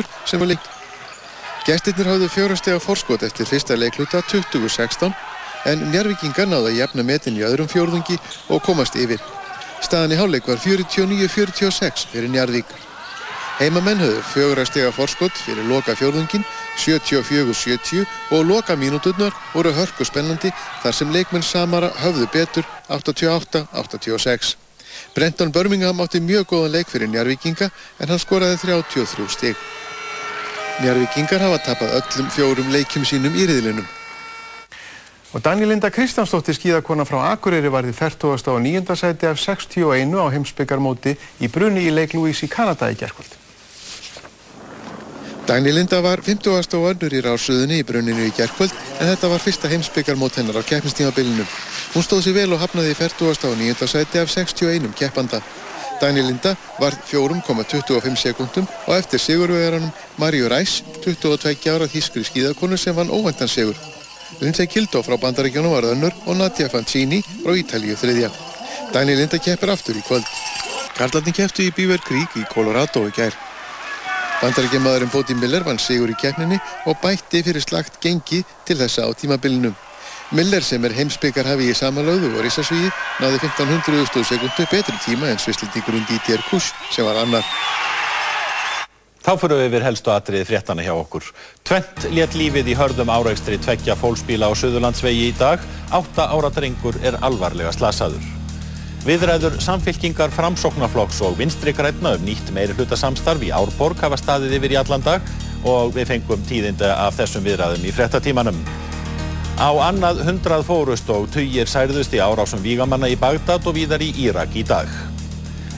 betur sem var leikt. Gestirnir hafðu fjórastega forskot eftir fyrsta leikluta 2016 en njárvikingar náða jafna metin í öðrum fjórðungi og komast yfir. Staðan í háleik var 49-46 fyrir Njarðvík. Heimamenn höfðu fjögur að stega forskott fyrir loka fjórðungin 74-70 og loka mínúturnar voru hörku spennandi þar sem leikmenn Samara höfðu betur 88-86. Brenton Birmingham átti mjög góðan leik fyrir Njarvíkinga en hann skoraði 33 stig. Njarvíkingar hafa tapað öllum fjórum leikjum sínum í riðlinum. Og Danílinda Kristjánsdóttir skíðakona frá Akureyri varði 40. og 9. sæti af 61 á heimsbyggarmóti í brunni í leik Louise í Kanada í gerðkvöld. Dagni Linda var 50. og önnur í rásuðunni í brunninu í gerðkvöld en þetta var fyrsta heimsbyggarmót hennar á keppnistímabilinu. Hún stóð sér vel og hafnaði í 40. og 9. sæti af 61 keppanda. Dagni Linda var 4,25 sekundum og eftir sigurvegaranum Maríu Ræs, 22 ára þýskri skíðakonu sem vann óvæntan sigur. Lindsay Kildó frá Bandaríkjónum var önnur og Nadia Fancini frá Ítalíu þriðja. Dagni Linda keppir aftur í kvöld. Karlarni kepptu í Beaver Creek í Colorado í gær. Bandaríkjamaðurinn Bóti Miller vann sigur í keppninni og bætti fyrir slagt gengi til þessa á tímabilinum. Miller sem er heimsbyggarhafi í samalöðu og risasvíði náði 1500 sekundu betri tíma en svislendingurinn Didier Kuss sem var annar. Þá fyrir við yfir helstu atriði fréttana hjá okkur. Tvent létt lífið í hörðum árækstri tveggja fólksbíla á Suðurlandsvegi í dag. Átta ára drengur er alvarlega slasaður. Viðræður samfylkingar framsóknarflokks og vinstri græna um nýtt meiri hlutasamstarf í Árborg hafa staðið yfir í allan dag og við fengum tíðinda af þessum viðræðum í frettatímanum. Á annað hundrað fórust og tugir særðust í árásum vígamanna í Bagdad og víðar í Írak í dag.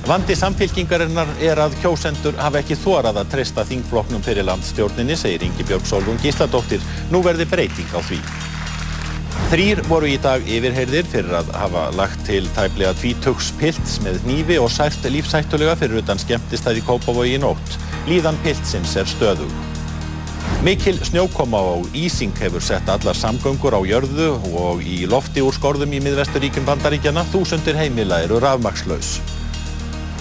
Vandi samfylkingarinnar er að kjósendur hafa ekki þórað að treysta þingfloknum fyrir landstjórninni, segir Ingi Björg Solvung Gísladóttir. Nú verði breyting á því. Þrýr voru í dag yfirheyrðir fyrir að hafa lagt til tæplega tvítugs pilts með hnífi og sært lífsættulega fyrir utan skemmtistæði Kópavogi nótt. Líðan piltsins er stöðug. Mikil snjókoma og ísing hefur sett allar samgöngur á jörðu og í lofti úr skorðum í miðvesturíkjum bandaríkjana. Þúsundir heimila eru rafmakslaus.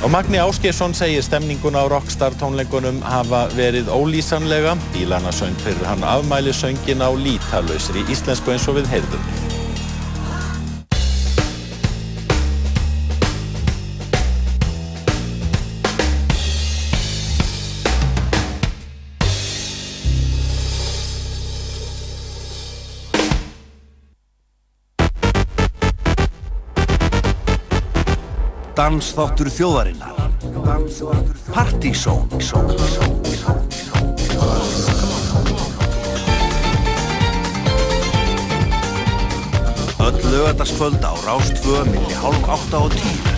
Og Magni Áskjesson segir stemninguna á Rockstar tónleikunum hafa verið ólýsanlega. Bílana söng fyrir hann afmæli söngin á lítalöysri íslensku eins og við heyrðum. Dansþáttur þjóðarinnar. Partysón Öll lögataskvöld á Rástföð millir hálf 8 og 10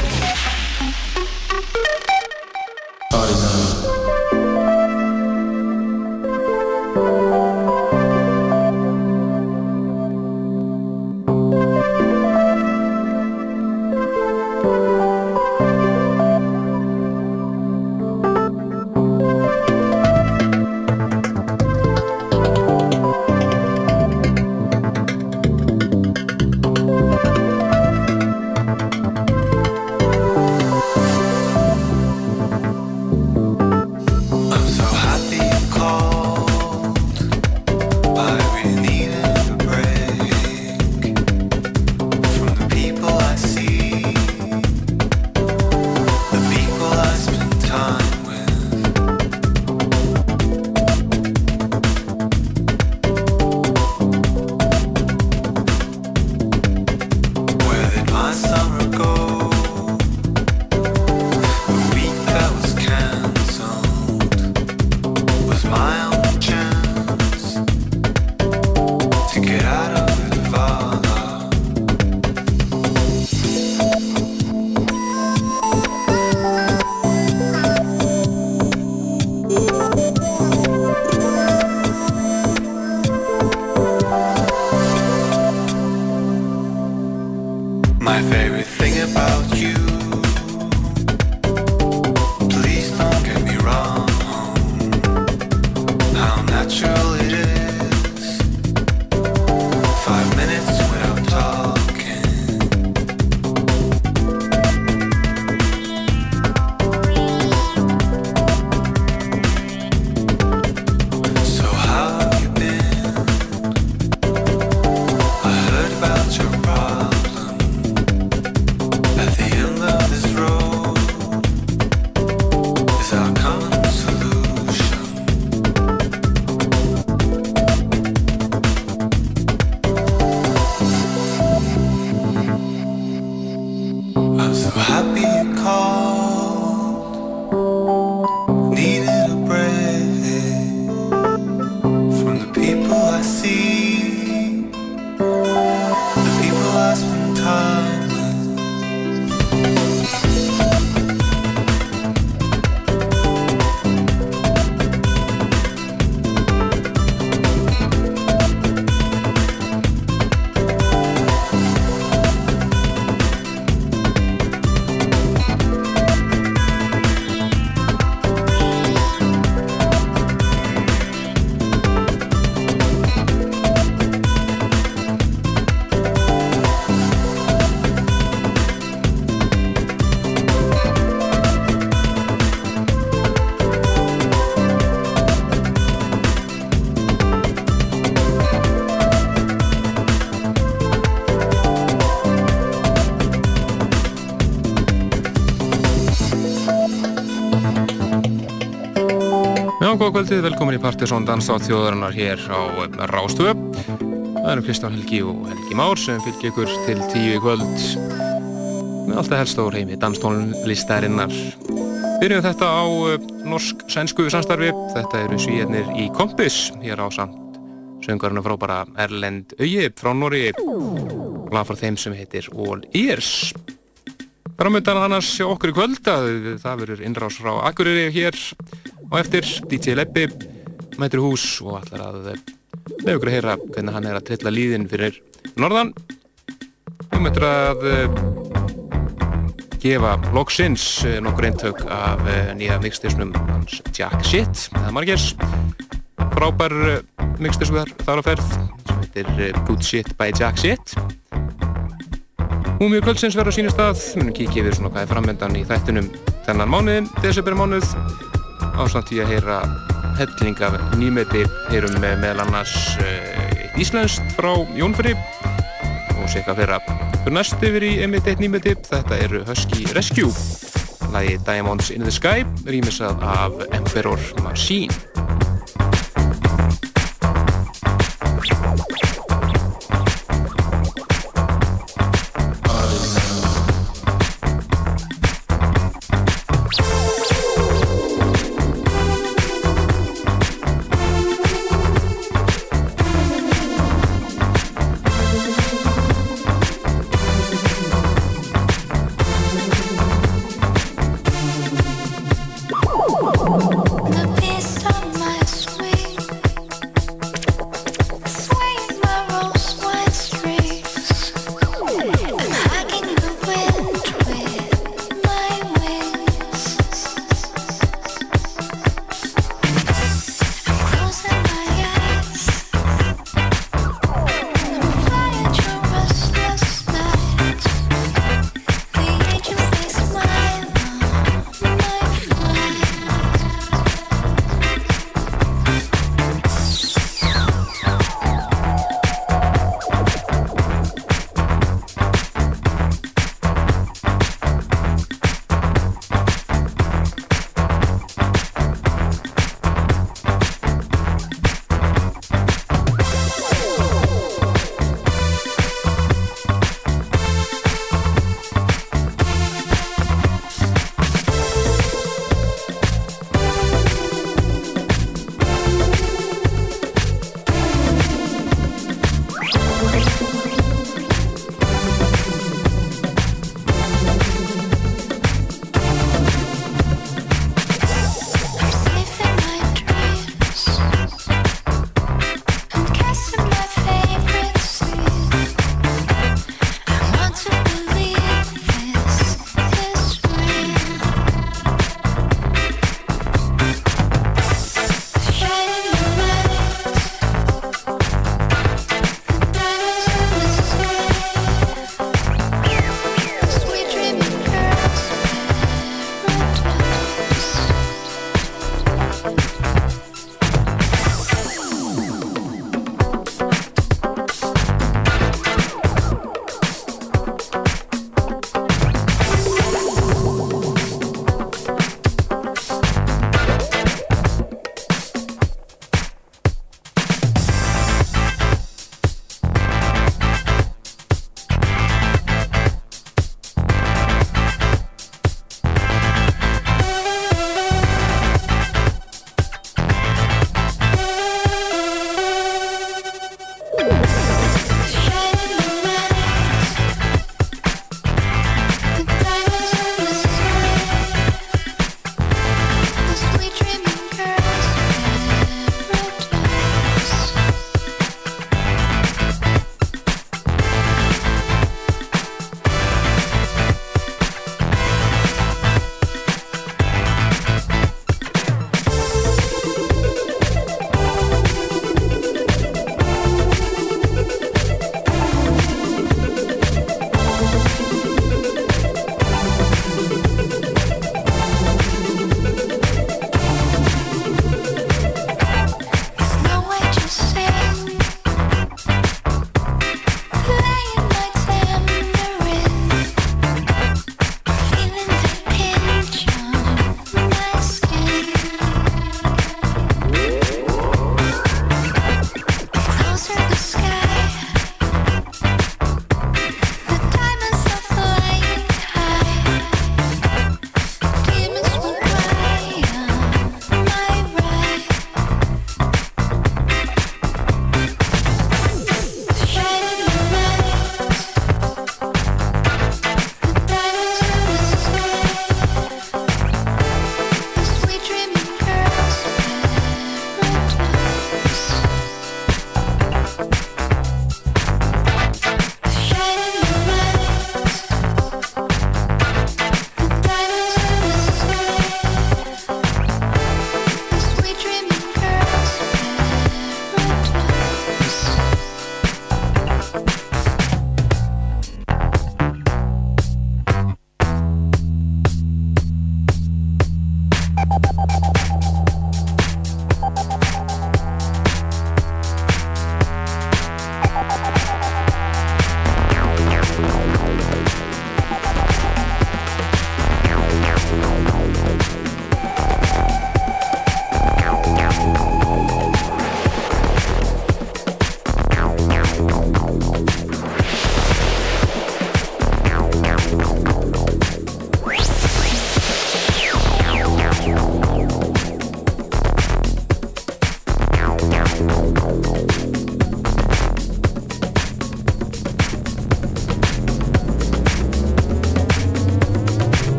góða kvöldið, velkomin í Partiðsson Danstátt þjóðarinnar hér á Rástöð. Það eru Kristján Helgi og Helgi Már sem fylgir ykkur til tíu í kvöld með alltaf helst á reymi danstónlistarinnar. Byrjum þetta á eh, norsk-sænsku samstarfi. Þetta eru svíjarnir í Kompis hér á samt söngarinn frábara Erlend Auði frá Nóri og lag frá þeim sem heitir All Ears. Framöndan annars hjá okkur í kvöld að það verður innrás frá Akureyri hér og eftir DJ Leppi mætir í hús og ætlar að með okkur að heyra hvernig hann er að trilla líðin fyrir norðan. Og mætir að uh, gefa loksins uh, nokkur eintök af nýja mixtisnum hans Jack Shit eða Margers frábær mixtisvegar þar á ferð sem heitir Good Shit by Jack Shit. Múmiur kvöldsins verður á sínu stað, munum kíkja yfir svona hvað er framöndan í þættunum þennan mánuðin, desember mánuð, ásamt í að heyra helling af nýmeti, heyrum með meðal annars uh, íslenskt frá Jónfri og sé fyrir að fyrir næst yfir í einmitt eitt nýmeti, þetta eru Husky Rescue, lagi Diamonds in the Sky, rýmisað af Emperor Machine.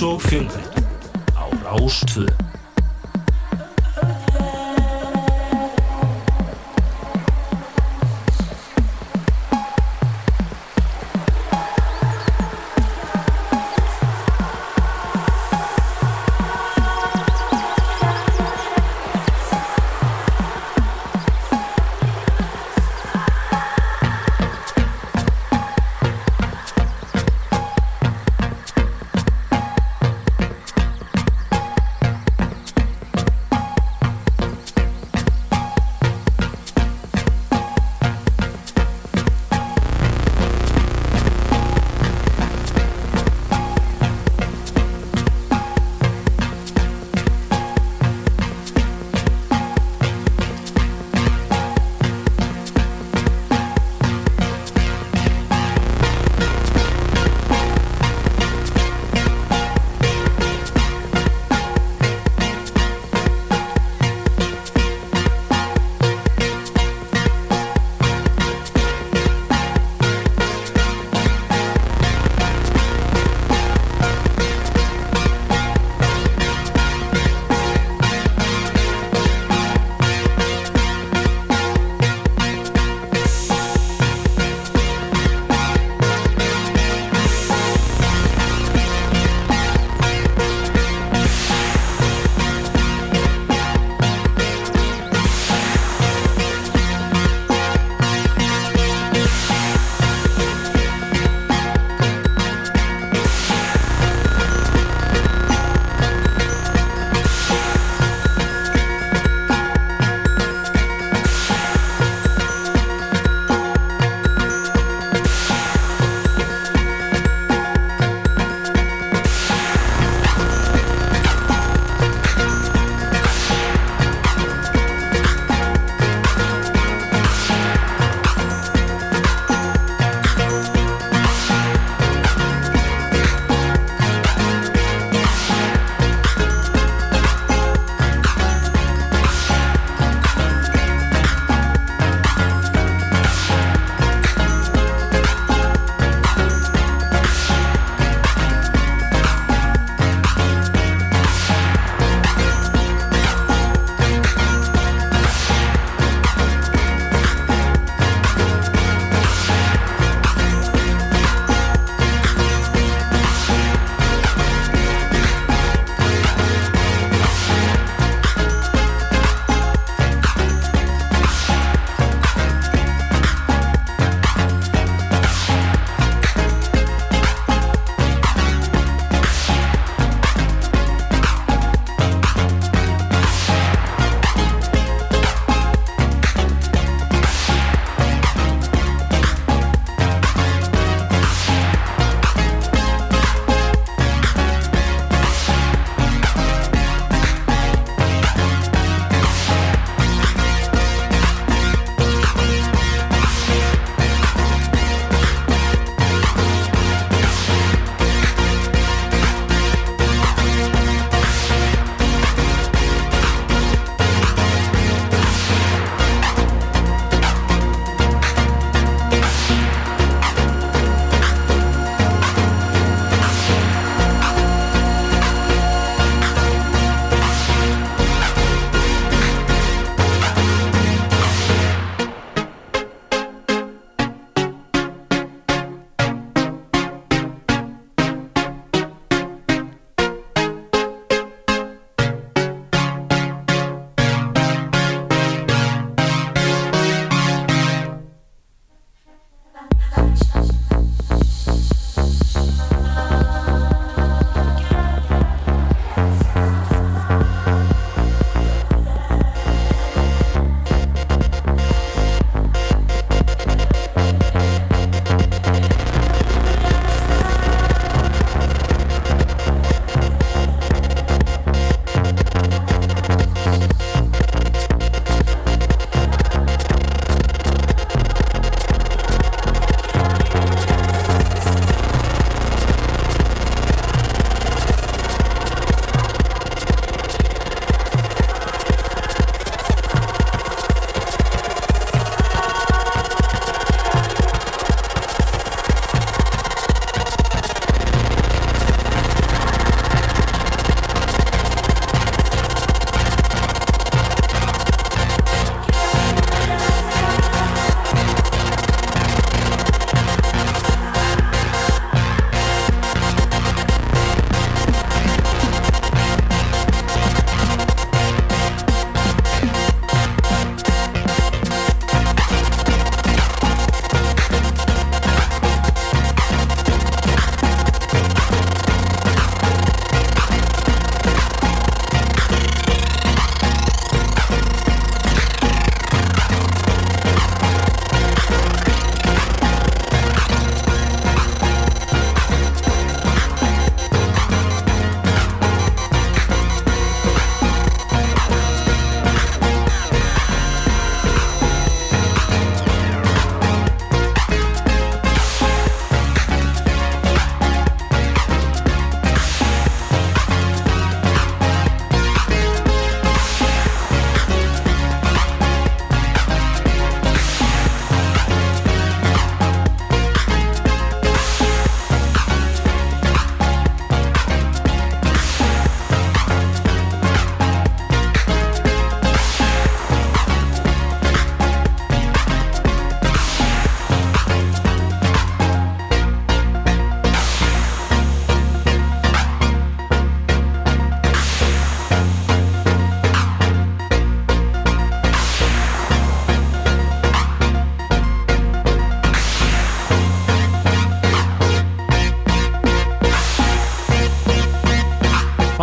Frjáls og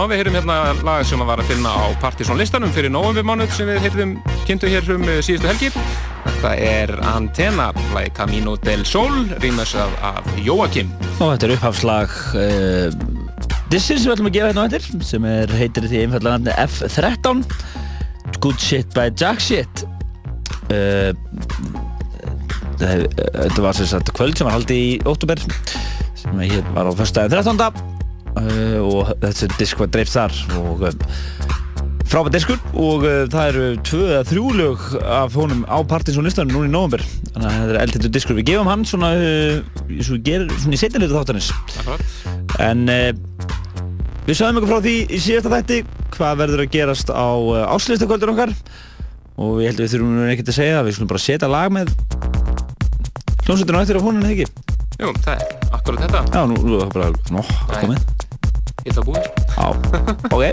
við heyrum hérna lag sem að var að finna á Partizón listanum fyrir novembermánuð sem við heyrðum kynntu hér um eh, síðustu helgi. Þetta er Antenna, lagi Camino del Sol, rýmast af, Joakim. Og þetta er upphafslag uh, Dissin sem við ætlum að gefa hérna á eftir sem er, heitir því einfallega nafni F13 Good Shit by Jack Shit uh, Þetta var sagt kvöld sem var haldið í óttúber sem var á fyrstæðin 13. Uh, og þessi disk var dreift þar og um, frábært diskur og uh, það eru tvö eða þrjú lög af honum á Partinsson listanum núna í november þannig að þetta er eldhættu diskur. Við gefum hann svona, gerum svona í setjanleitu þáttanins en við sagðum ykkur frá því í síðasta þætti hvað verður að gerast á áslistakvöldur okkar. Og ég held að við þurfum nú ekkert að segja það við skulum bara setja lag með hljómsveitinu á eftir af honum eða ekki? Jú, það er akkurat þetta. Já, nú, nú er það bara, nó, það komið Ég ætla að búið. Já, ok.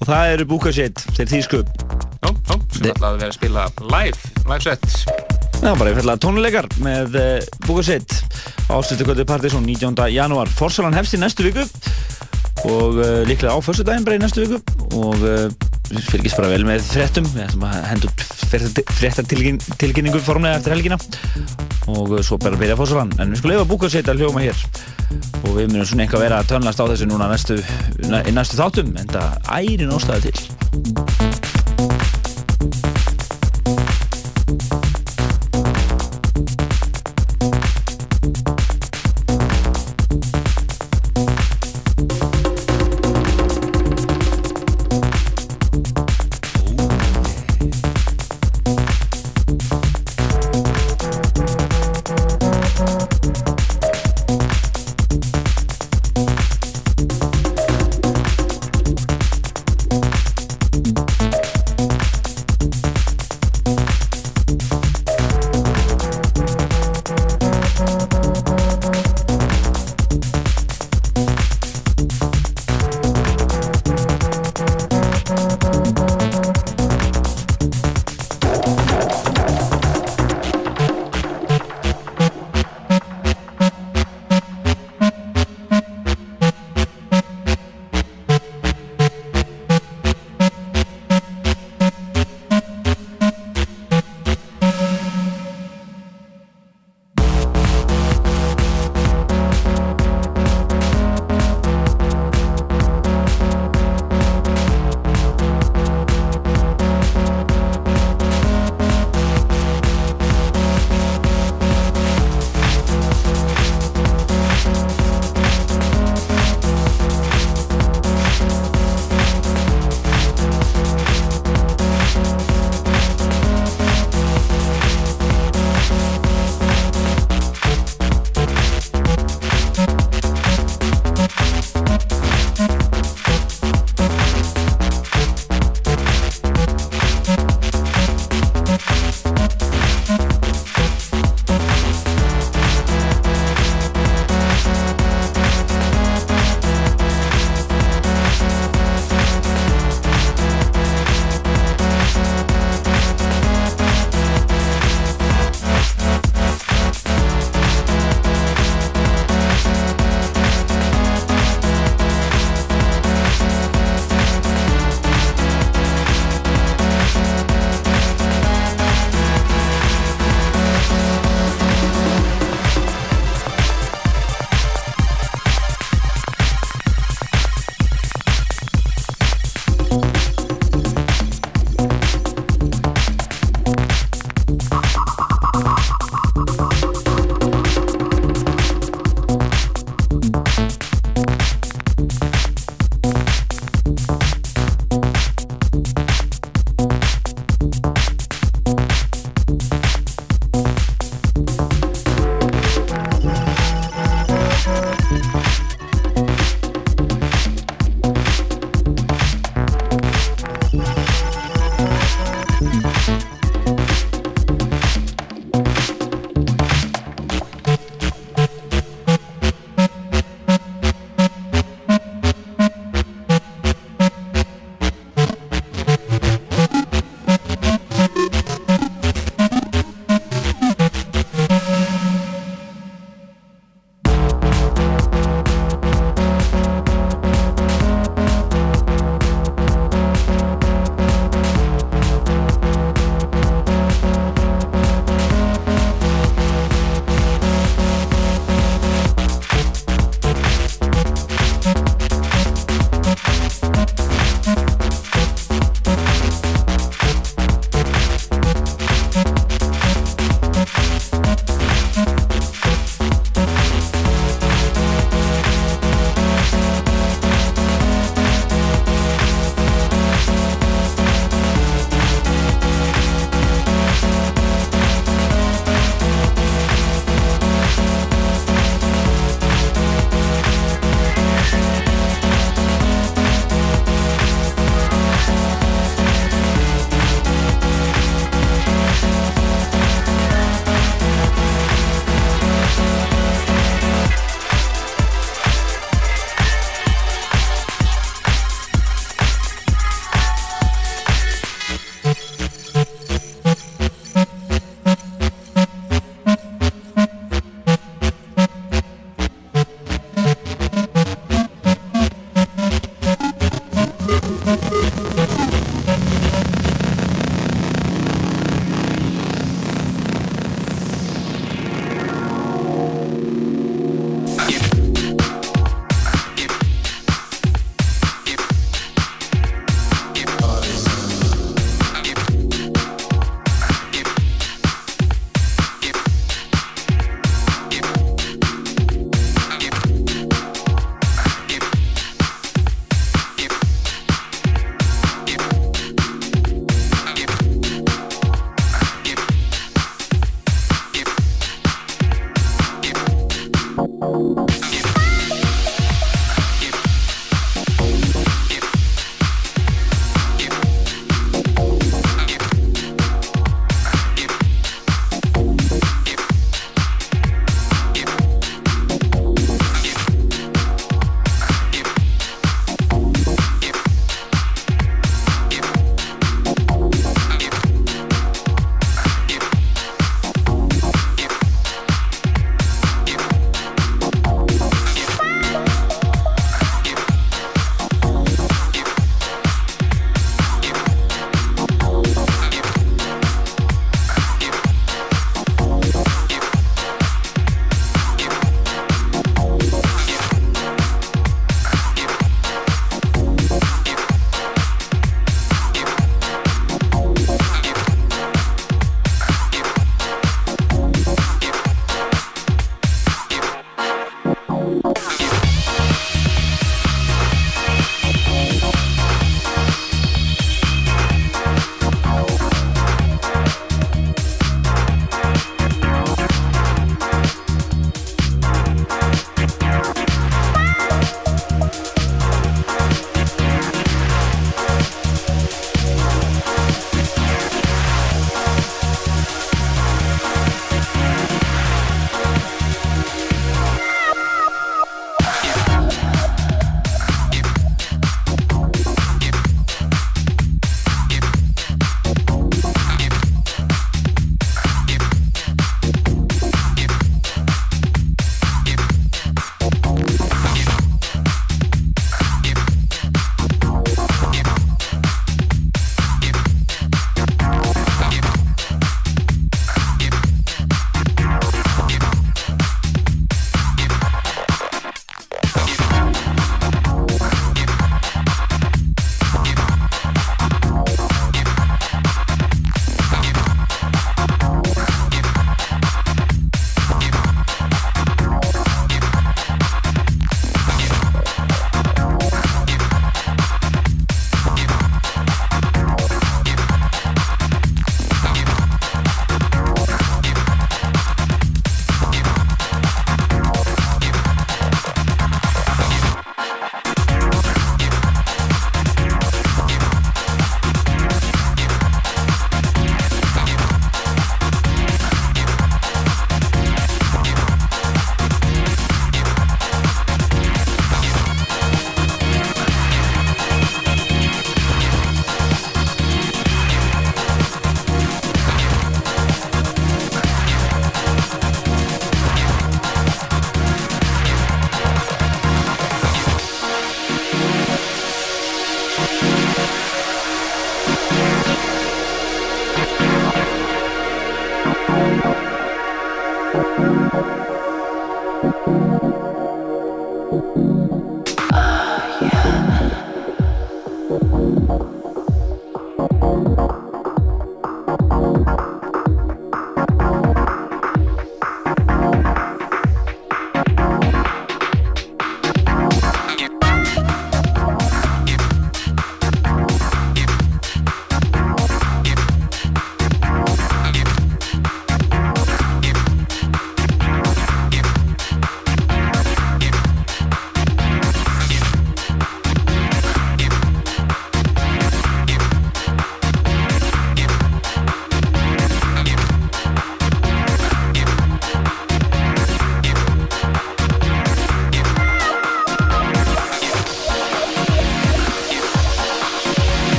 Og það eru Búka Shit, þeir þýsku. Já, já, sem ætlaði að vera að spila live, live set. Já, bara einfallega tónleikar með uh, Búka Shit áslutukvöldu Partizón 19. janúar. Forsalan hefst í næstu viku og uh, líklega á föstudaginn bara í næstu viku og uh, fylgist bara vel með fréttum. Við ætlum að henda út fréttartilkynningu formlega eftir helgina og uh, svo bara byrja Forsalan. En við skulum leifa Búka Shit að hljóma hér og við munum svona eitthvað vera að tönlast á þessu núna næstu, næstu þáttum en það ærin ástæði til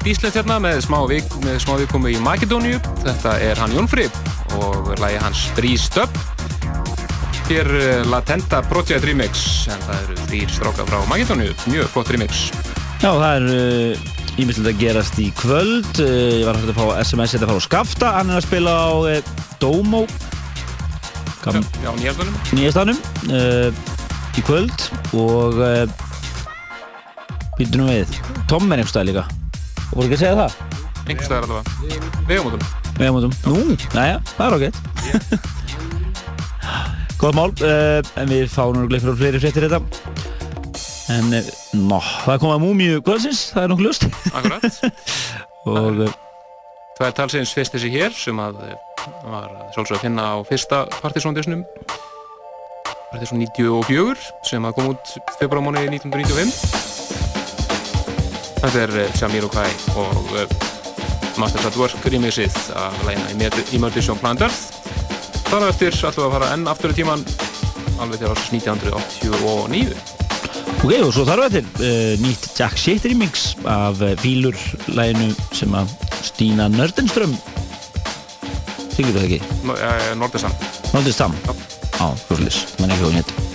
eitt íslenskt hérna með smá, vik, með smá vikomu í Makedóníu. Þetta er hann Jónfrið og lagi hans Breeze Up. Hér eh, Latenta Project Remix, en það eru þrýr strákar frá Makedóníu. Mjög flott remix. Já, það er uh, ímyndilegt að gerast í kvöld. Uh, ég var hægt að fá SMS þetta frá Skafta. Hann er að spila á uh, Domo, Já, já nýjastanum, uh, í kvöld og uh, býtum við. Tom er einhver stað líka. Voru ekki að segja það? Staðar allavega. Vegamótum. Vegamótum. Nú, næja, það er ágætt. Góð mál, uh, en við fáum nú gleifir á fleiri fréttir þetta. En, uh, ná, það kom að múmiu kvöldsins, það er nokkuð lust. Akkurat. og uh, Það er talsins fyrst þessi hér sem að eh, var sjálfsög að finna á fyrsta partysóndisnum Partysón 94 sem að kom út februarmáni 1995 Þetta er eh, Jamiroquai og uh, Masters at Work remixið af lægina Emergency Planet Earth Þar eftir ætlum við að fara enn aftur í tíman alveg til ásins 1989 Ok, og svo þarf þetta uh, nýtt Jack Shit remix af Fílur-læginu sem að Stína Nördenström Þykir það ekki? Nor Nordistan Nordistam? Já. Hverslis, mann ekki hún hétt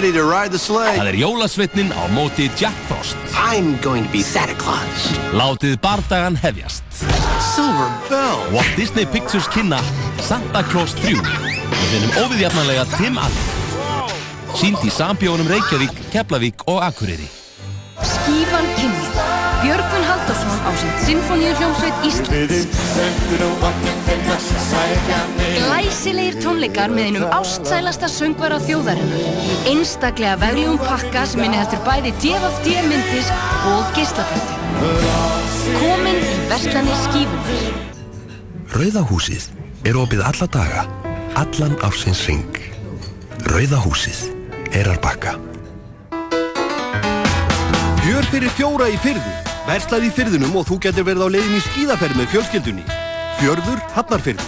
ready to ride the sleigh. Það er jólasveitnin á móti Jack Frost. I'm going to be Santa Claus. Látið bardagan hefjast. Silver Bell. Walt Disney Pictures kynna Santa Claus 3 með þennum óviðjafnanlega Tim Allen. Sýnd í sambjónum Reykjavík, Keflavík og Akureyri. Skífan kynni. Björgvin Halldórsson á sitt Sinfoníu hljómsveit Íslands. Glæsilegir tónleikar með einum ástsælasta söngvara þjóðarinnar. Einstaklega vegljum pakka sem inniheldur bæði DFD myndis og geislapötu. Komin í Vestlanir skífunar. Rauðahúsið er opið alla daga, allan ársins ring. Rauðahúsið, Eyrarbakka. Fjör fyrir fjóra í fyrði. Verslað í fyrðunum og þú getur verið á leiðin í skíðaferð með fjölskyldunni. Fjörður Hafnarfyrði.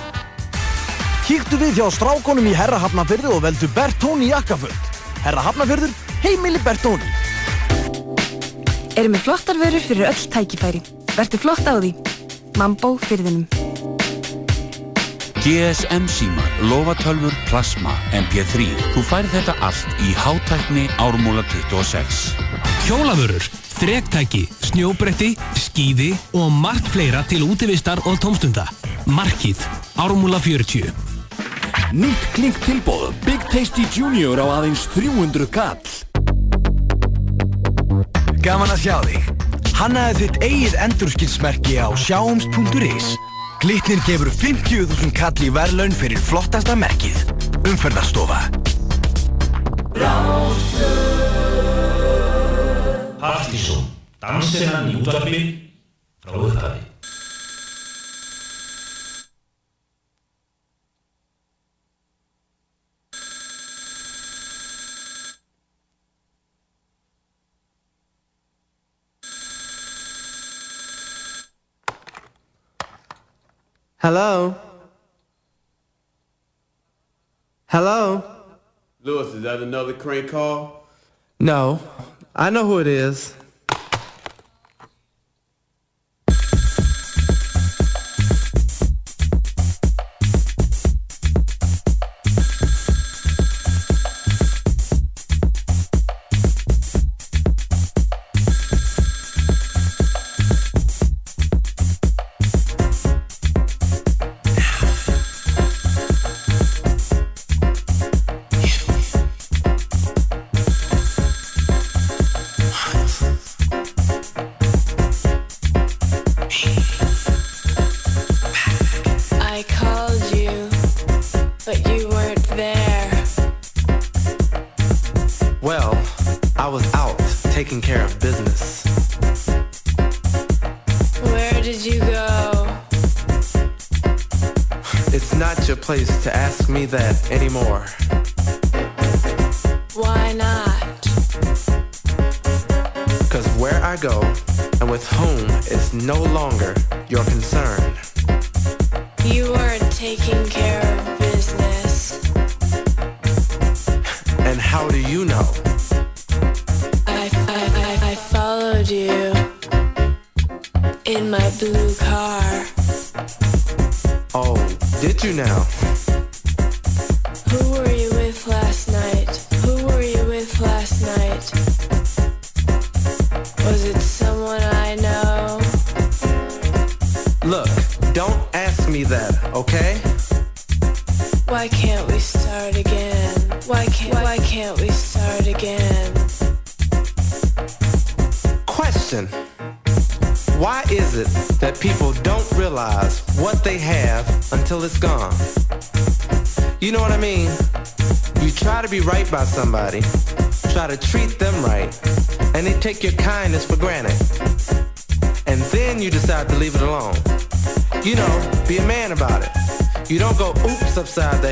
Kíktu við hjá strákonum í Herra Hafnarfyrði og veldu Bertóni jakkaföld. Herra Hafnarfyrður, heimili Bertóni. Erum við flottar vörur fyrir öll tækifæri. Vertu flott á því. Mambó fyrðinum. GSM símar, lofatölfur, plasma, MP3. Þú færð þetta allt í hátækni ármúla 26. Hjólavörur, þrektæki, snjóbretti, skíði og margt fleira til útivistar og tómstunda. Markið, ármúla 40. Nýtt klink tilbóð, Big Tasty Junior á aðeins 300 kall. Gaman að sjá þig. Hannaði þitt eigið endurskilsmerki á sjáums.is. Glitnir gefur 50.000 kall í verðlaun fyrir flottasta merkið. Umferðarstofa. Partíson, dansinnan í útvarpi frá upphafi. Hello? Hello? Lewis, is that another crank call? No. I know who it is.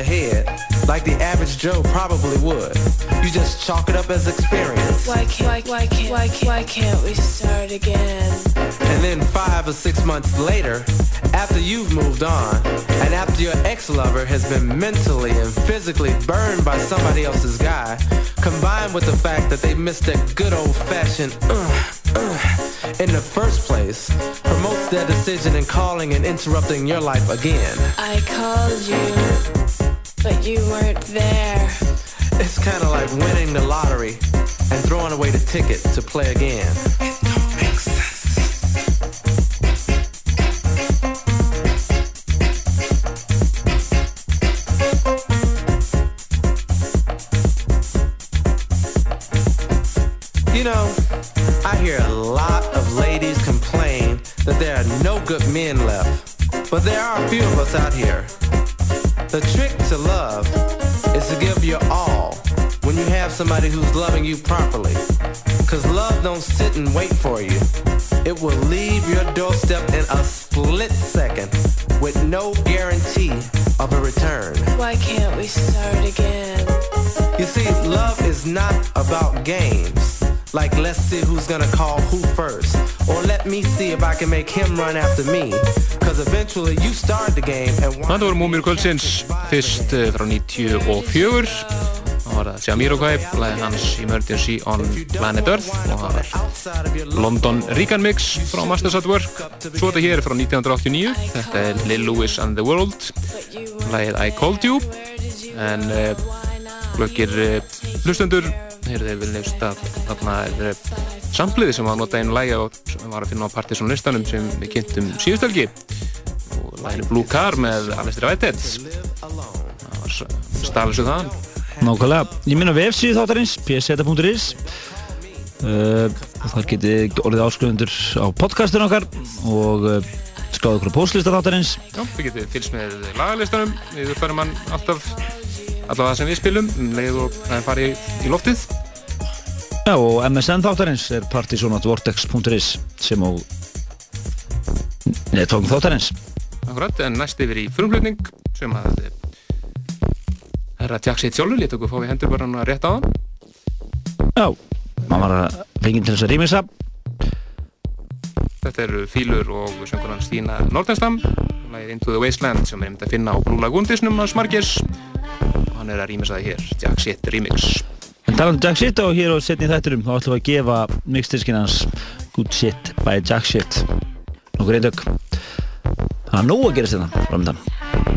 The head like the average Joe probably would. You just chalk it up as experience. Why can't why, why can't why can't why can't we start again? And then five or six months later, after you've moved on, and after your ex-lover has been mentally and physically burned by somebody else's guy, combined with the fact that they missed that good old-fashioned uh, uh, in the first place, promotes their decision in calling and interrupting your life again. I called you, but you weren't there. It's kind of like winning the lottery and throwing away the ticket to play again. You know, I hear a lot of ladies complain that there are no good men left. But there are a few of us out here. The trick to love is to give your all when you have somebody who's loving you properly. Cause love don't sit and wait for you. It will leave your doorstep in a split second with no guarantee of a return. Why can't we start again? You see, love is not about games. Like, let's see who's gonna call who first. Or let me see if I can make him run after me. Cause eventually you start the game and Þetta voru Múmir Kvöldsins, fyrst eh, frá 94. Það var það Jamiroquai, læðin hans Emergency on Planet Earth og það var London Regan Mix frá Masters at Work. Svo þetta hér er frá 1989. Þetta er Lil Louis and the World, læðið I Called You. En uh, glöggir uh, hlustendur, heyrðu þeir vel nefnst að þarna er sampliði sem var að nota einu lægi og var að finna á Partisan listanum sem við kynntum síðustelgi og læginu Blue Car með Alistair Whitehead. Það var staflisuð þaðan. Nákvæmlega, ég minna vefsíðu þáttarins pseta.is uh, þar getið orðið áskrifendur á podcastinu okkar og uh, skráðu okkur á postlista þáttarins. Já, við getið fylgst með lagalistanum. Við uppfærum hann alltaf allavega það sem við spilum um leið og það er farið í loftið. Já, og MSN þáttarins er partysonatvortex.is sem á netfang þáttarins. Akkurat, en næst yfir í frumflutning sem að Herra Jack sitt sjálfur, létt okkur fá við hendur bara að rétta á hann Já, maður var að fengið til þess að rýmisa Þetta eru Fílur og söngur hann Stína Nordenstam lagið Into the Wasteland sem er einmitt að finna á Blue Lagoon disnum að Smargers og hann er að rýmisa það hér, Jack sitt remix. En talandu Jack Shit og hér á setni þætturum þá ætlum við að gefa mixdiskin hans Good Shit by Jack Shit. Nokkur eindök Það er nóg að gera þetta framöndan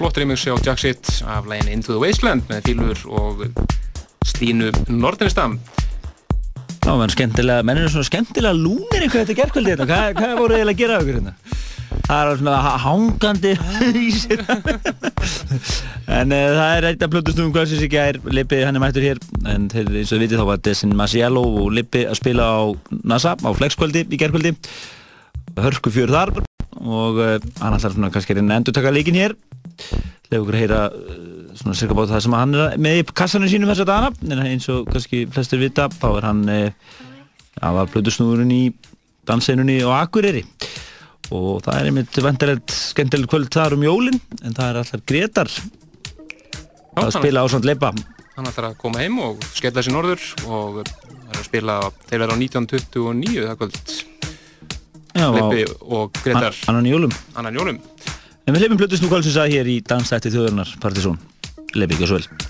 flott remixi á Jacksit af lægin Into the Wasteland með Fílur og Stínu Nordinistam. Já, menn skemmtilega, menn eru svona skemmtilega lúnir eitthvað þetta gerðkvöldi hérna. Hvað, hvað voru eiginlega að gera af ykkur hérna? Það er svona ha- hangandi í sér. en uh, það er eitt af plötustum um hvað sem ekki er Lippi, hann er mættur hér en þeir, eins og þið vitið þá var Desin Masiello og Lippi að spila á NASA á flexkvöldi í gerðkvöldi hörku fjör þar og uh, hann ætlar svona kannski að að endur taka leikin hér lefa okkur að heyra uh, svona cirka bát það sem hann er með í kassanum sínum þess að dana en eins og kannski flestir vita þá er hann uh, hann var plötusnúðurinn í danseinunni og Akureyri og það er einmitt vendarlegt skemmtilegt kvöld þar um jólin en það er allar Gretar að hann- um spila á svona leipa Hann ætlar að koma heim og skella sér norður og er að spila, þeir verða á 1929 það kvöld. Já, Lippi og Gretar. An- annan jólum Annan jólum. En við leifum plötusnú kvöldsins að hér í Dansætti þjóðurnar Partisón, leipi ekki svo vel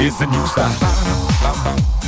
is the new style.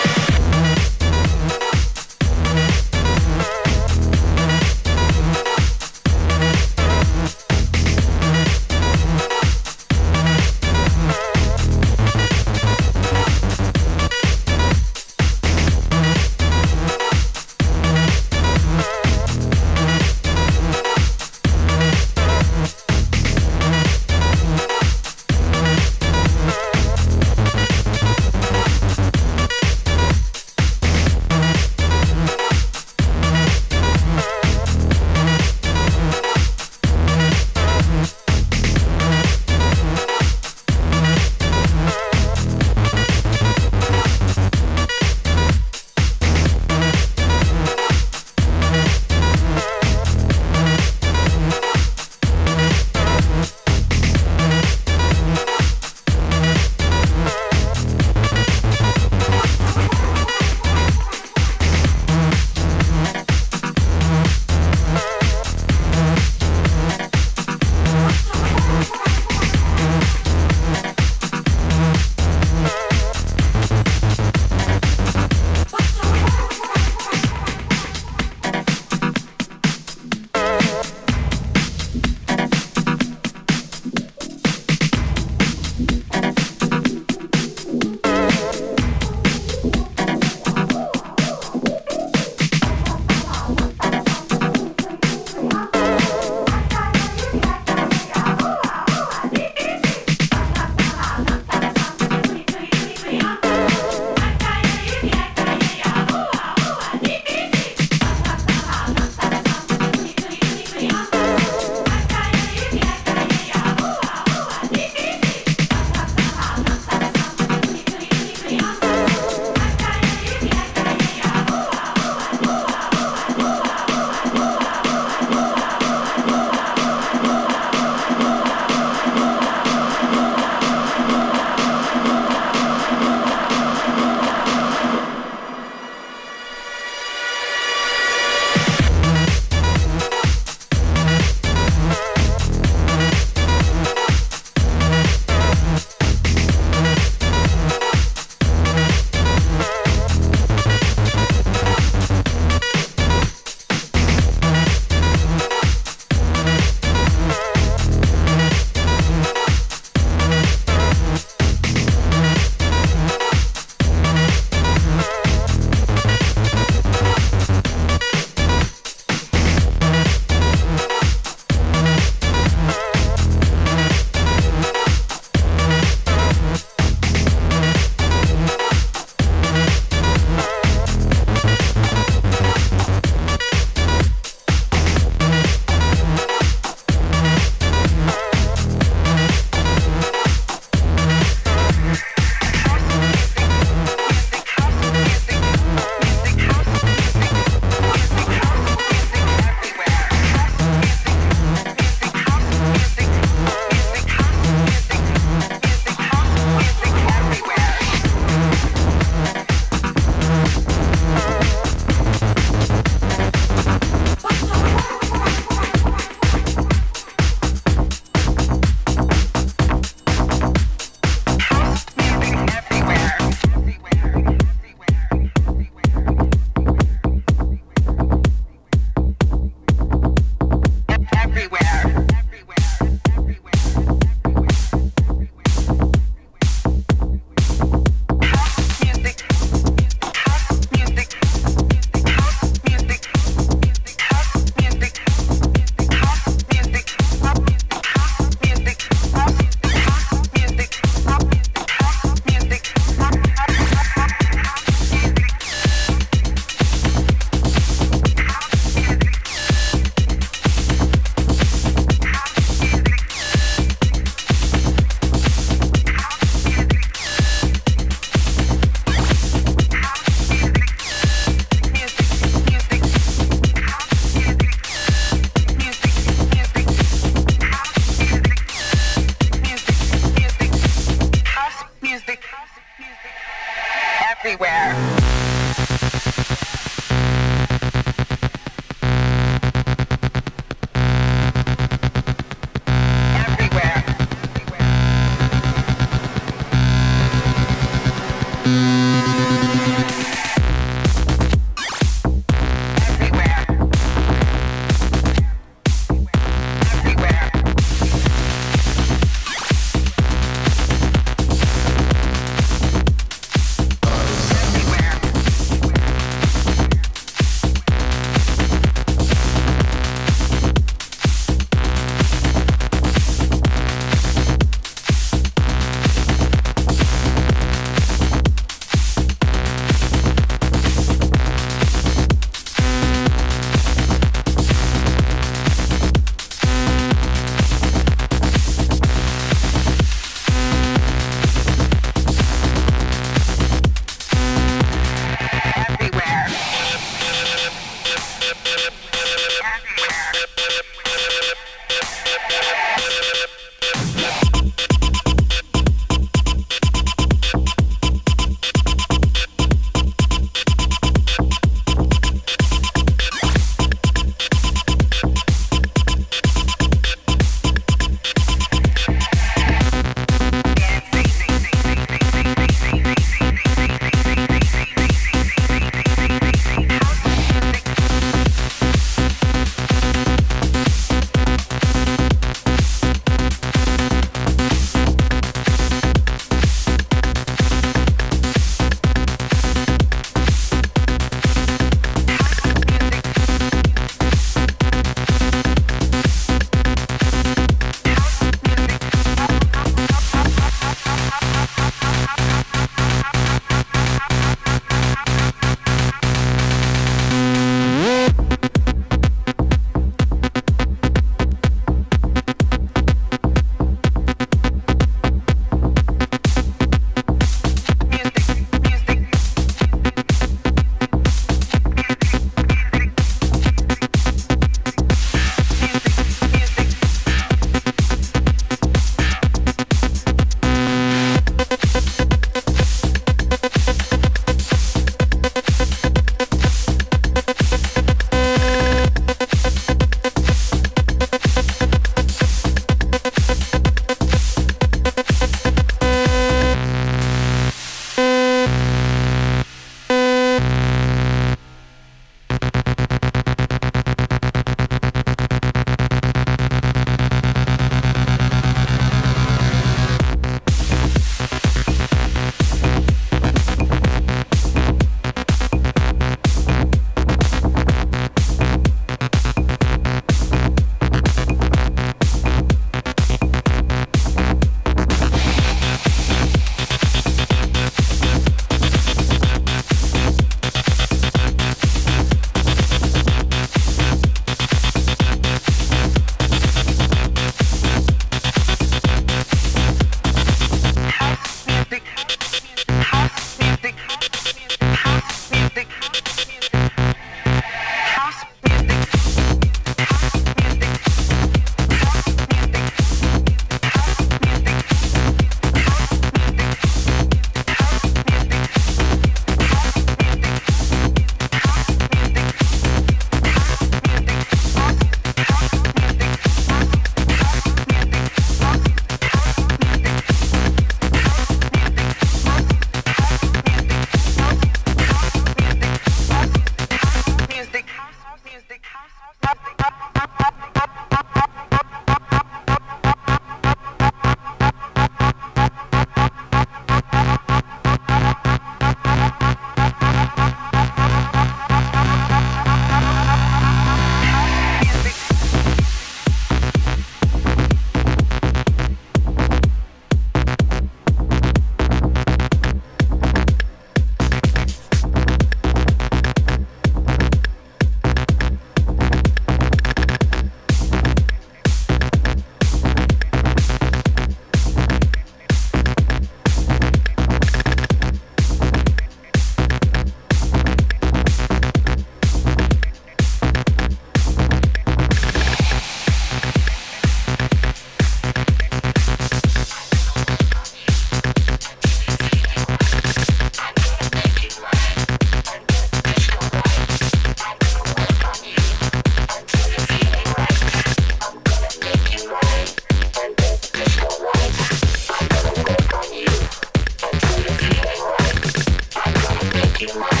Thank you.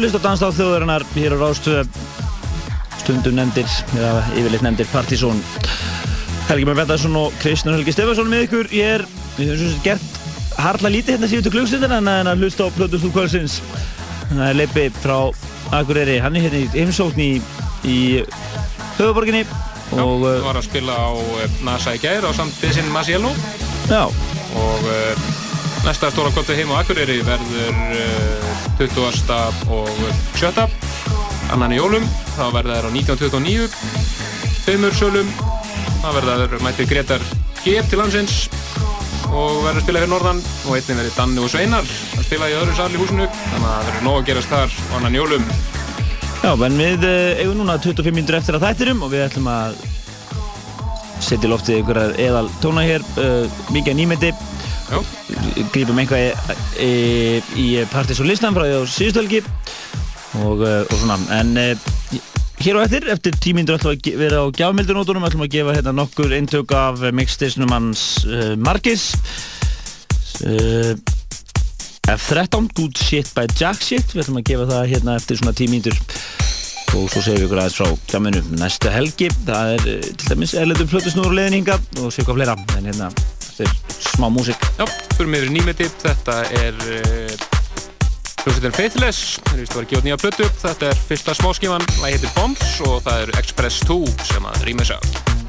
Eru að lista á danstáð þjóðarinnar. Hér á Rástöðu stundum nefndir, eða yfirleitt nefndir Partizón Helgi Már Bettarsson og Kristján Helgi Stefansson með ykkur. Ég er, við höfum svo gert harla lítið hérna síðustu klugstundina en að hlusta á Plötusnúð kvöldsins. Það er Leipi frá Akureyri. Hann er hérna í heimsókn í, í höfuborginni og Þú var að spila á eh, NASA í gær á samt Bissinn Masiello Já. Og uh, næsta stóra kvöldu heim á Akureyri verður uh, 20. og 7. annan í jólum þá verða þær á 1929 tveimur sölum þá verða þær mættir Gretar G til landsins og verður að spila fyrir norðan og einnig verður Danni og Sveinar að spila í öðru sal í húsinu þannig að það verður nóg að gerast þar á annan jólum Já, en við eh, eigum núna 25 minnur eftir að þættirum og við ætlum að setja í loftið ykkur eðal tóna hér, uh, mikið nýmyndi grípum einhvað í, í, Partis og listan frá því á síðustölgi og, uh, og svona, en uh, hér á eftir, eftir tímindur ætlum við að vera á gjafmildunótunum, ætlum við að gefa hérna nokkur eintök af mixtisnum hans uh, Margis uh, F13 Good Shit by Jack Shit. Við ætlum að gefa það hérna eftir svona tímindur og svo segjum við ykkur aðeins frá gjafminu næsta helgi, það er til dæmis erlendur plötusnúður leðninga og séu hvað fleira en hérna, er smá músík. Já, fyrir mig er nýmeti, þetta er uh, hljómsveitin Faithless, þeir vist að vera að gefa út nýja plötu, þetta er fyrsta smáskíman, það heitir Bombs og það er Express 2 sem að rýmis af.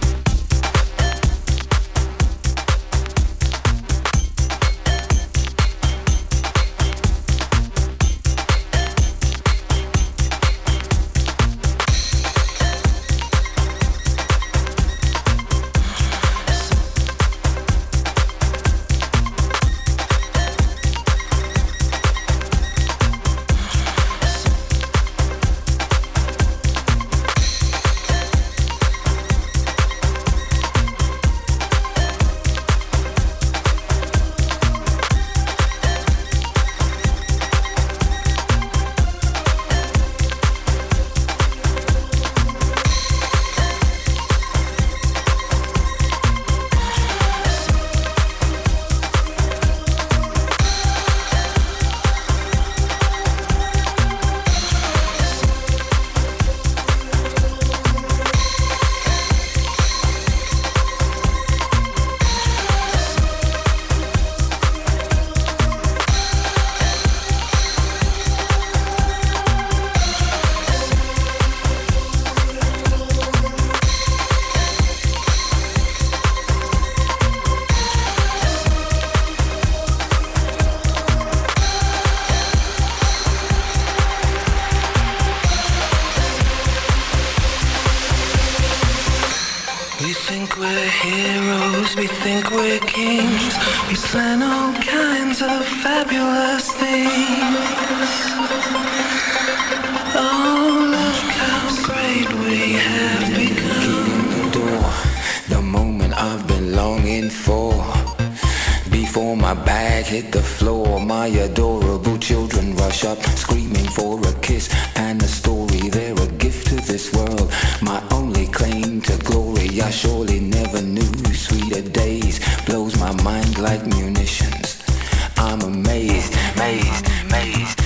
país.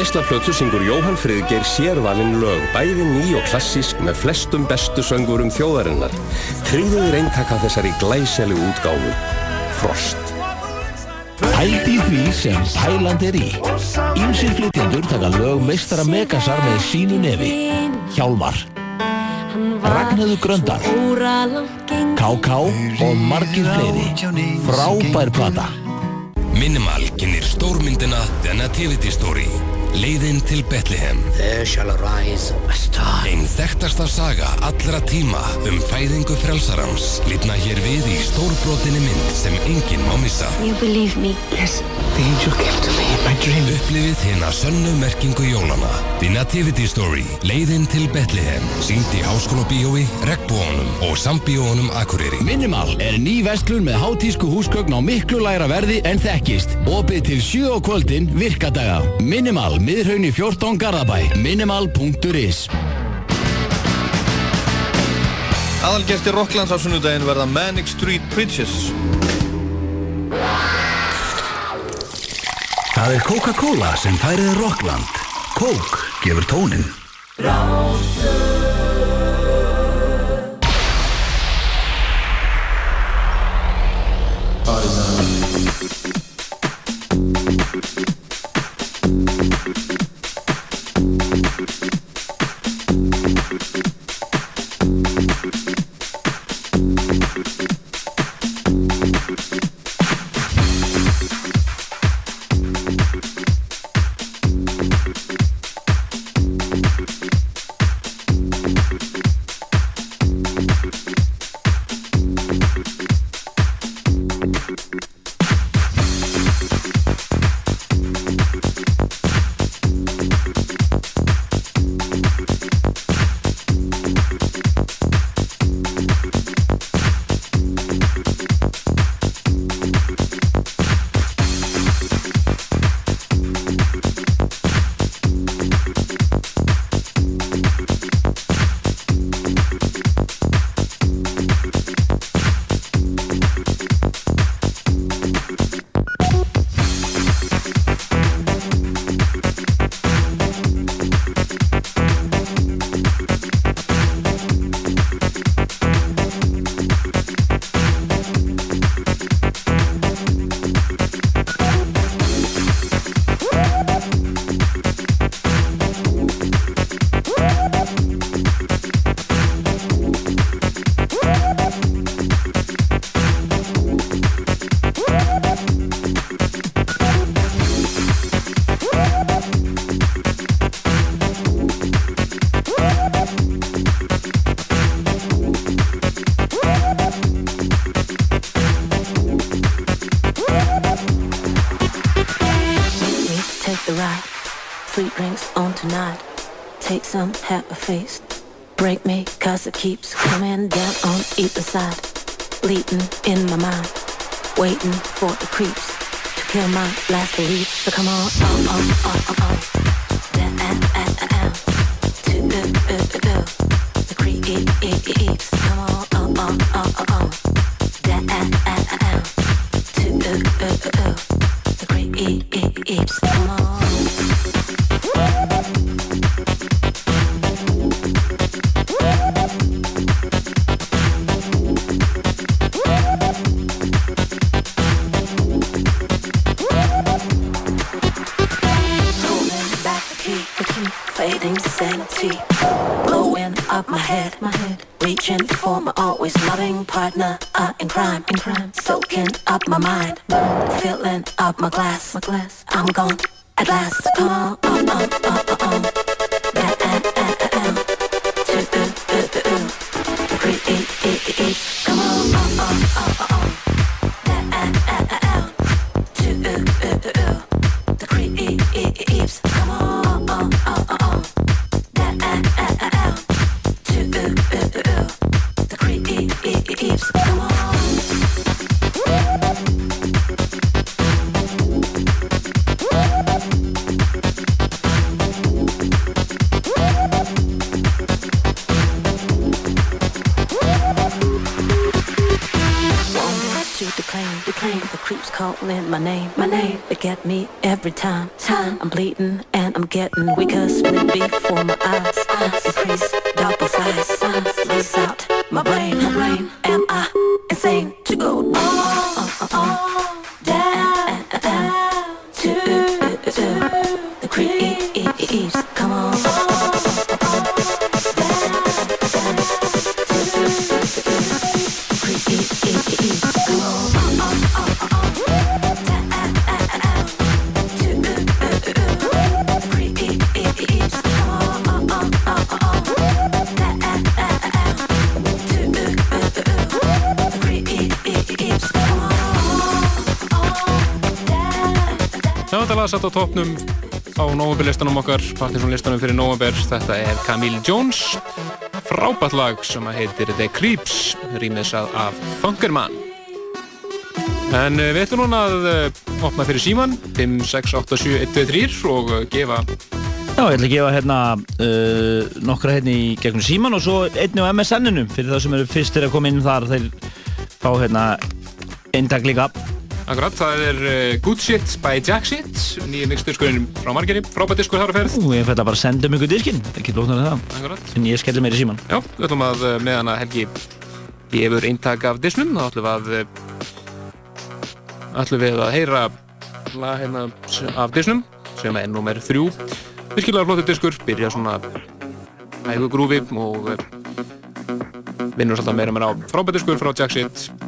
Geislaplötu syngur Jóhann Friðgeir sérvalinn lög, bæði ný og klassísk með flestum bestu söngurum þjóðarinnar. Tryggðuður eintaka þessari glæseli útgáfu. Frost. Pældi í því sem Pæland er í. Ímsir flytjendur taka lög meistara Megasar með sínu nefi. Hjálmar. Ragnhildur Gröndal. KK og margir fleiri. Frábær plata. Minimal kynir stórmyndina The Nativity Story Leiðin til Bethlehem There shall arise a star. Einn þekktasta saga allra tíma um fæðingu frelsarams lifna hér við í stórbrotinni mynd sem enginn má missa. You believe me? Yes. The angel came to me in my dream. Upplifið hérna sönnu merkingu jólana. The Nativity Story, Leiðin til Bethlehem, sínd í Háskóla Bíói, Regnbúanum og Sambíónum Akureyri. Minimal er ný vestlun með hátísku húsgögn á miklu lægra verði en þekkist. Opið til 7 á kvöldin virkadaga. Minimal, miðraun í 14 Garðabæ. Minimal.is Aðalgestir Rocklands á sunnudaginn verða Manic Street Preachers. Það er Coca-Cola sem færið Rockland. Coke gefur tónin. ride. Some, have a face. Break me, cause it keeps coming down on either side. Bleeding in my mind. Waiting for the creeps to kill my last belief. So come on, on, on, on, on, on. Satt á toppnum á November-listanum okkar, partysónlistanum fyrir November. Þetta er Camille Jones, frábært lag sem að heitir The Creeps, rýmisað af Funkerman. En eh, við ætlum núna að eh, opna fyrir síman, 5, 6, 8, 7, 1, 2, 3 og eh, gefa Já, ég ætla að gefa hérna uh, nokkra hérna í gegnum síman og svo einni á MSN-inu fyrir það sem eru fyrstir að koma inn þar þeir fá hérna eintak líka. Akkurat, það er uh, Good Shit by Jack Shit, nýja mixdiskurinn frá Margeri, frábært diskur þar á ferð. Ú, ég fætti að bara senda um ykkur diskinn, ekki lóknar það. Akkurat. En ég skellir mér í síman. Já, við ætlum að uh, með hana Helgi gefur eintak af disnum, þá ætlum við að uh, ætlum við að heyra lag hérna af disnum sem er nummer þrjú. Virkilega flottur diskur, byrja svona hægu grúfi og vinnur svolítið meira meira á frábært diskur frá Jack Shit.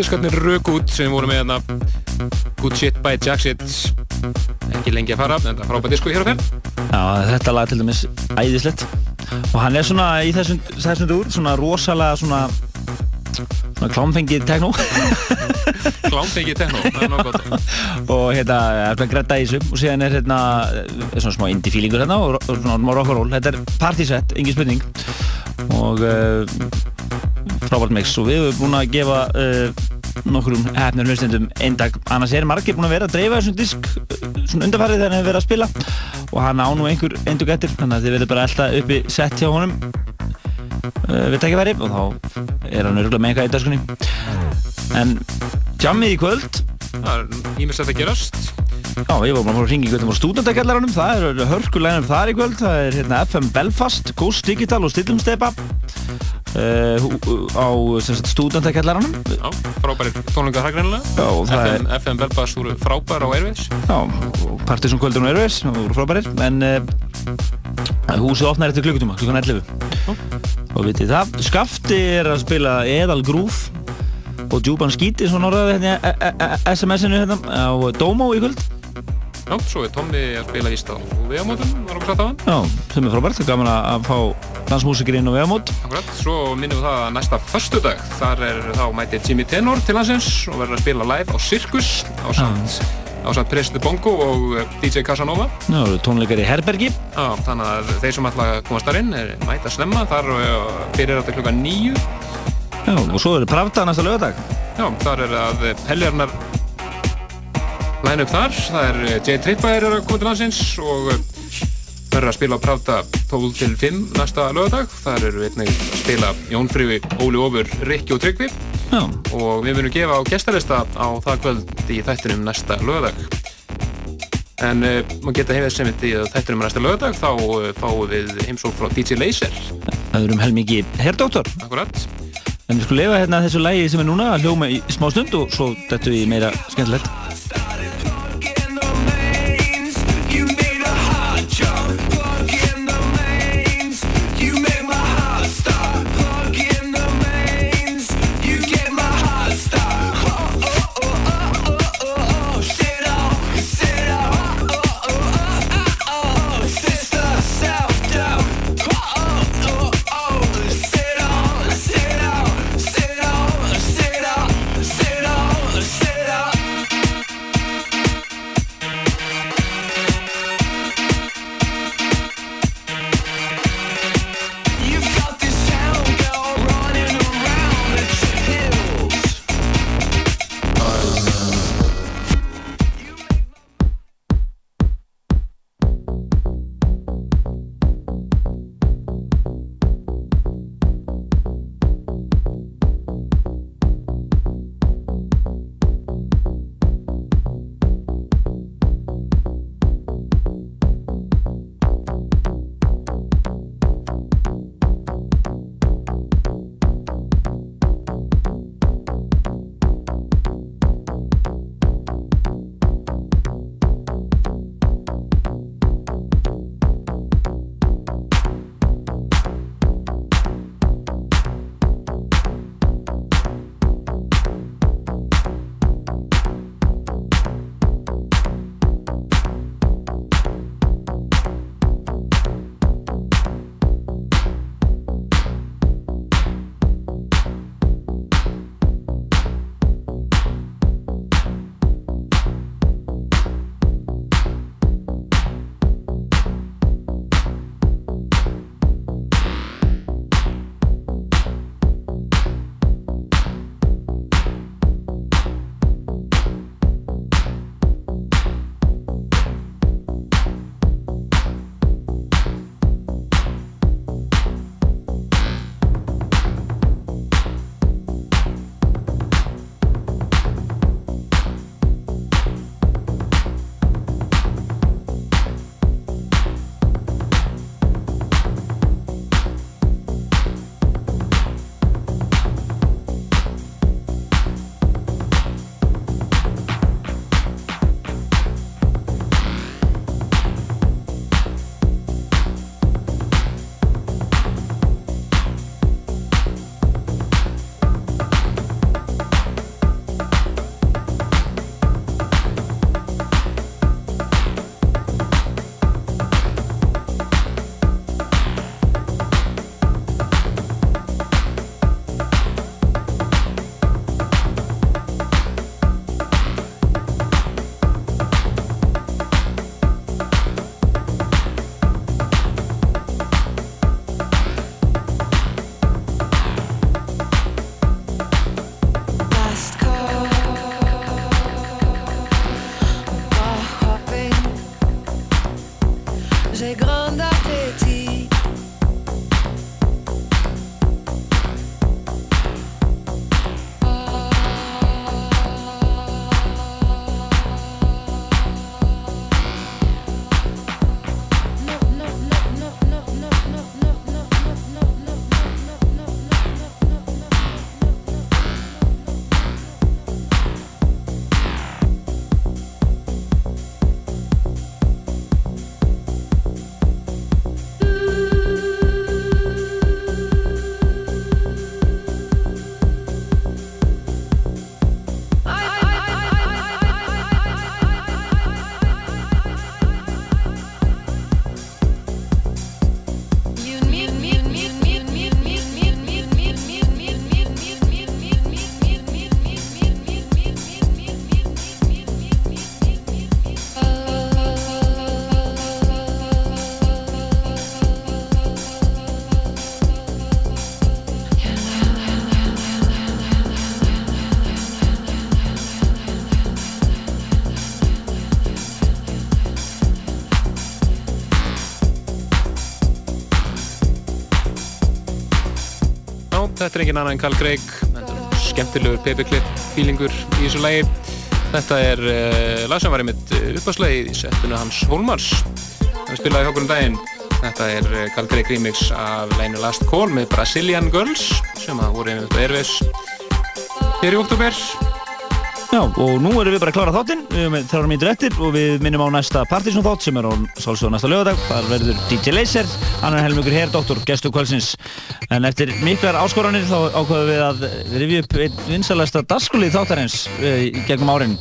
Já, diskarnir rök út sem voru með hérna. Good Shit by Jack Shit. Ekki lengi að fara, en það er frábært disko hér á fenn Já, þetta lag til dæmis æðislegt. Og hann er svona í þessum, þessum dúr svona rosalega svona svona klámfengið techno. Klámfengið techno, það er nokkuð gott. Og hérna, það er í þessu og síðan er hérna svona smá indie feelingur hérna og svona smá rock'n'roll þetta er partysett, engin spurning. Og uh, frábært mix. Og við hefum búin að gefa uh, nokkrum hefnir hlustendum. Einn dag annars er margir búin að vera að dreifa þessum disk uh, svona undarfarið þegar hann hefur verið að spila. Og hann á nú einhver eindug eftir þannig að þið verður bara alltaf uppi sett hjá honum uh, við tækjaværi og þá er hann örgulega með eitthvað í daskunni en jammið í kvöld? Það er ímestlega að gerast. Já, ég var bara að ringa í kvöldum á stúdendakjallaranum það er hörkulænum þar í kvöld. Það er hérna FM Belfast, Ghost Digital og Stillumstepa uh, á stúdendakjallaranum Já, frábæri tónlingar hraggrænilega FM, FM Belfast voru frábær á Airways. Já, og Partiðsson kvöldur á Airways voru frábærir, en uh, húsið opnar eftir klukkutíma, klukkan 11 og vitið það, Skafti er að spila Edal Groove og Djúban Skíti, svona orðaði hérna SMS-inu hérna á Domo í kvöld. Já, svo er Tommi að spila íst á vegamótum, var okkur satt á hann. Já, sem er frábært, það er gaman að fá dansmúsikir inn á vegamót Akkurat, svo minnum við það að næsta förstu dag þar er þá mætið Jimmy Tenor til hansins og verður að spila live á Circus á samt, á samt President Bongo og eh, DJ Casanova. Já, tónleikar í Herbergi. Já, þannig að þeir sem ætla að komast þar inn er mæta slemma, þar byrjar þetta klukka nýju Já, og svo er Pravda næsta lögadag Já, þar er að Heljarnar læna upp þar, það er eh, Jay Tripwire er að koma til landsins og eh, verður að spila á Pravda 12 til 5 næsta lögadag þar eru við einnig að spila Jón Frivi, Óli Ófur, Rikki og Tryggvi. Já. og við munum gefa á gestarista á það kvöld í þættinum næsta lögadag en uh, maður geta hefðið sem þetta í þættinum næsta lögadag þá uh, fáum við heimsók frá DJ Laser. Það eru um helmingi Herdóttor Akkurat En við skulum lefa hérna þessu lægi sem er núna að hljóma í smá stund og svo þetta við meira skemmtilegt annað en Carl Craig, skemmtilegur paperclip feelingur í þessu lagi. Þetta er uh, lag sem var einmitt uppáðslegið í settinu hans Hólmars. Hann spilaði hjá okkur um daginn. Þetta er uh, Carl Craig remix af læginu Last Call með Brazilian Girls sem að voru einmitt á Airways hér í oktober. Já, og nú erum við bara að klára þáttinn, við erum þrjára mínútur eftir og við minnum á næsta Partiðsson þátt sem er á sálsögðu næsta lögadag. Það verður DJ Laser, annar helmingur hér, doktor, gestur kvölsins. En eftir miklar áskoranir þá ákvaðum við að rifja upp einn vinsalæsta dagskrálið þáttarins í gegnum árin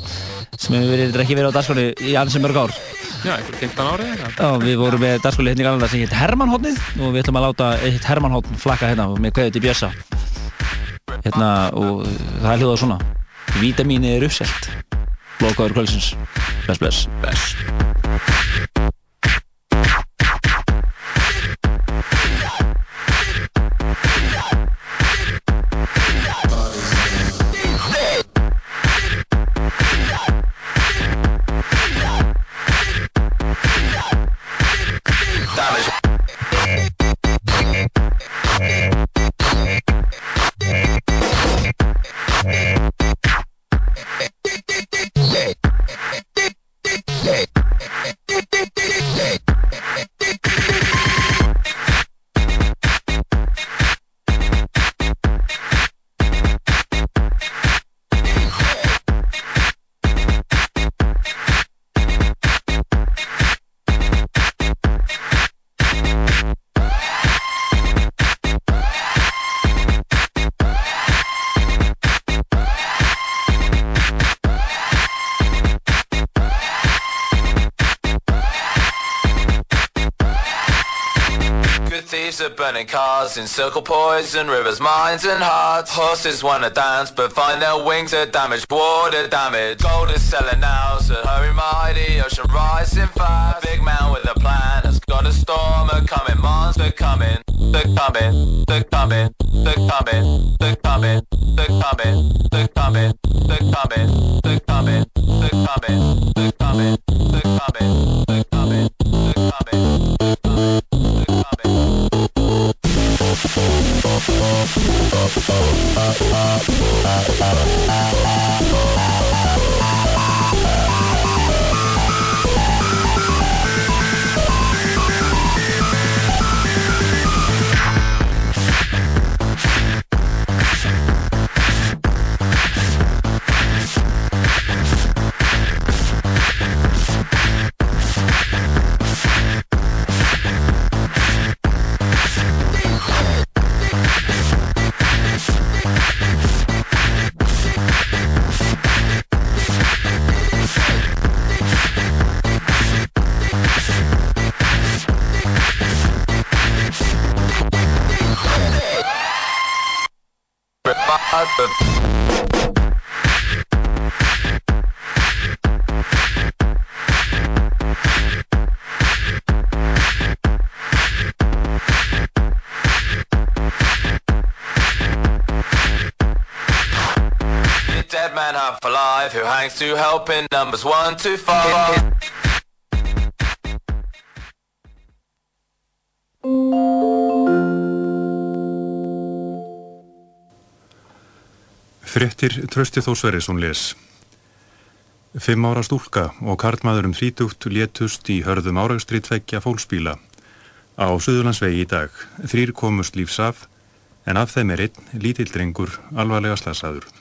sem hefur verið, ekki verið á dagskrálið í ansi mörg ár. Já, einhver 15 ári. Já, við vorum með dagskrálið hérna í galanda sem heit Hermannhóttnið og við ætlum að láta eitt Hermannhóttn flakka hérna með kveðið til Bjössa. Hérna, og það er hljóðað svona. Vítamíni er uppselt. Blókaður kvölsins Best, best, best. Burning cars, encircle poison rivers, minds and hearts. Horses wanna dance, but find their wings are damaged, water damage. Gold is selling now, so hurry mighty, ocean rising fast. Big man with a plan has got a storm a coming, monster coming. They're coming, they're coming, they're coming, they're coming, they're coming, they're coming, they're coming, they're coming, they're coming, they're coming, they're coming, they're coming, Oh, oh, oh, oh. gone too far. Frettir trösti þó Sverjesson les. Fimm ára stúlka og karlmaður um þrítugt létust í hörðum áraugstri tveggja fólksbíla á Suðurlandsvegi í dag. Þrýr komust lífsaf en af þeim er einn lítildrengur alvarlega slasaður.